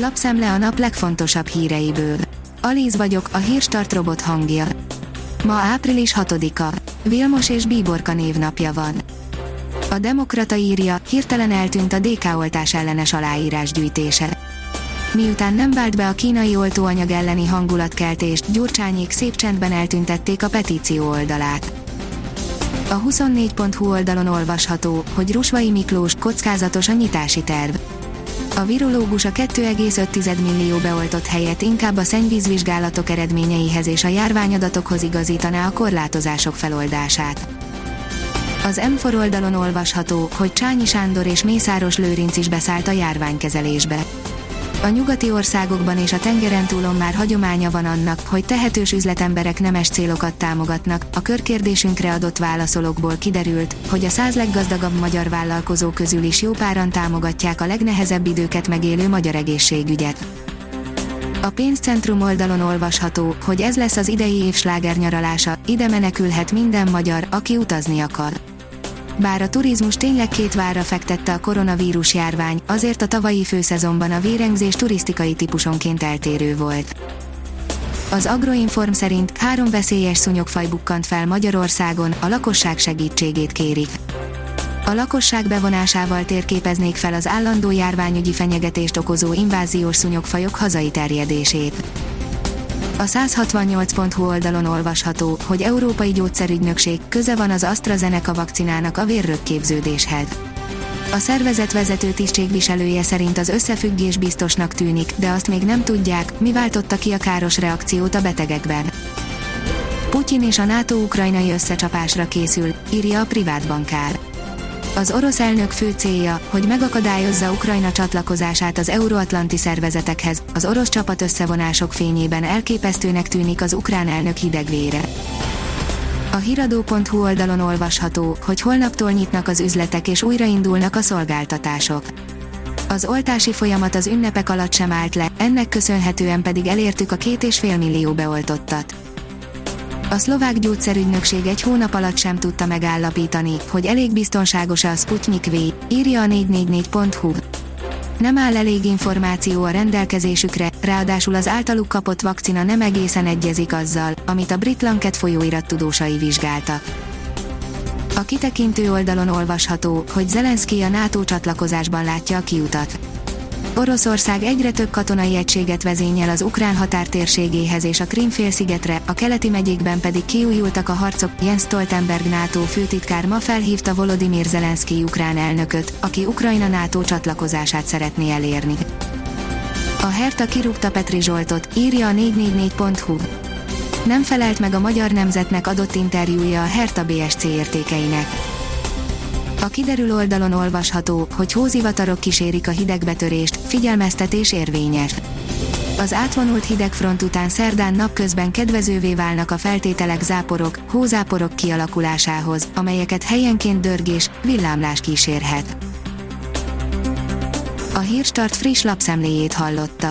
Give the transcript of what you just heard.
Lapszemle a nap legfontosabb híreiből. Alíz vagyok, a hírstart robot hangja. Ma április 6-a. Vilmos és Bíborka névnapja van. A Demokrata írja, hirtelen eltűnt a DK oltás ellenes aláírás gyűjtése. Miután nem vált be a kínai oltóanyag elleni hangulatkeltést, Gyurcsányék szép csendben eltüntették a petíció oldalát. A 24.hu oldalon olvasható, hogy Rusvai Miklós kockázatos a nyitási terv. A virológus a 2,5 millió beoltott helyet inkább a szennyvízvizsgálatok eredményeihez és a járványadatokhoz igazítaná a korlátozások feloldását. Az m oldalon olvasható, hogy Csányi Sándor és Mészáros Lőrinc is beszállt a járványkezelésbe. A nyugati országokban és a tengeren túlon már hagyománya van annak, hogy tehetős üzletemberek nemes célokat támogatnak. A körkérdésünkre adott válaszolókból kiderült, hogy a száz leggazdagabb magyar vállalkozó közül is jó páran támogatják a legnehezebb időket megélő magyar egészségügyet. A pénzcentrum oldalon olvasható, hogy ez lesz az idei év slágernyaralása, ide menekülhet minden magyar, aki utazni akar. Bár a turizmus tényleg két várra fektette a koronavírus járvány, azért a tavalyi főszezonban a vérengzés turisztikai típusonként eltérő volt. Az Agroinform szerint három veszélyes szúnyogfaj bukkant fel Magyarországon, a lakosság segítségét kérik. A lakosság bevonásával térképeznék fel az állandó járványügyi fenyegetést okozó inváziós szúnyogfajok hazai terjedését. A 168.hu oldalon olvasható, hogy Európai Gyógyszerügynökség köze van az AstraZeneca vakcinának a vérrögképződéshez. A szervezet vezető tisztségviselője szerint az összefüggés biztosnak tűnik, de azt még nem tudják, mi váltotta ki a káros reakciót a betegekben. Putyin és a NATO ukrajnai összecsapásra készül, írja a privát bankár. Az orosz elnök fő célja, hogy megakadályozza Ukrajna csatlakozását az euróatlanti szervezetekhez, az orosz csapat összevonások fényében elképesztőnek tűnik az ukrán elnök hidegvére. A hiradó.hu oldalon olvasható, hogy holnaptól nyitnak az üzletek és újraindulnak a szolgáltatások. Az oltási folyamat az ünnepek alatt sem állt le, ennek köszönhetően pedig elértük a két és fél millió beoltottat. A szlovák gyógyszerügynökség egy hónap alatt sem tudta megállapítani, hogy elég biztonságos-e a Sputnik V, írja a 444.hu. Nem áll elég információ a rendelkezésükre, ráadásul az általuk kapott vakcina nem egészen egyezik azzal, amit a brit Lanket folyóirat tudósai vizsgáltak. A kitekintő oldalon olvasható, hogy Zelenszky a NATO csatlakozásban látja a kiutat. Oroszország egyre több katonai egységet vezényel az ukrán határtérségéhez és a Krimfélszigetre, a keleti megyékben pedig kiújultak a harcok. Jens Stoltenberg NATO főtitkár ma felhívta Volodymyr Zelenszky ukrán elnököt, aki Ukrajna NATO csatlakozását szeretné elérni. A Herta kirúgta Petri Zsoltot, írja a 444.hu. Nem felelt meg a magyar nemzetnek adott interjúja a Herta BSC értékeinek a kiderül oldalon olvasható, hogy hózivatarok kísérik a hidegbetörést, figyelmeztetés érvényes. Az átvonult hidegfront után szerdán napközben kedvezővé válnak a feltételek záporok, hózáporok kialakulásához, amelyeket helyenként dörgés, villámlás kísérhet. A Hírstart friss lapszemléjét hallotta.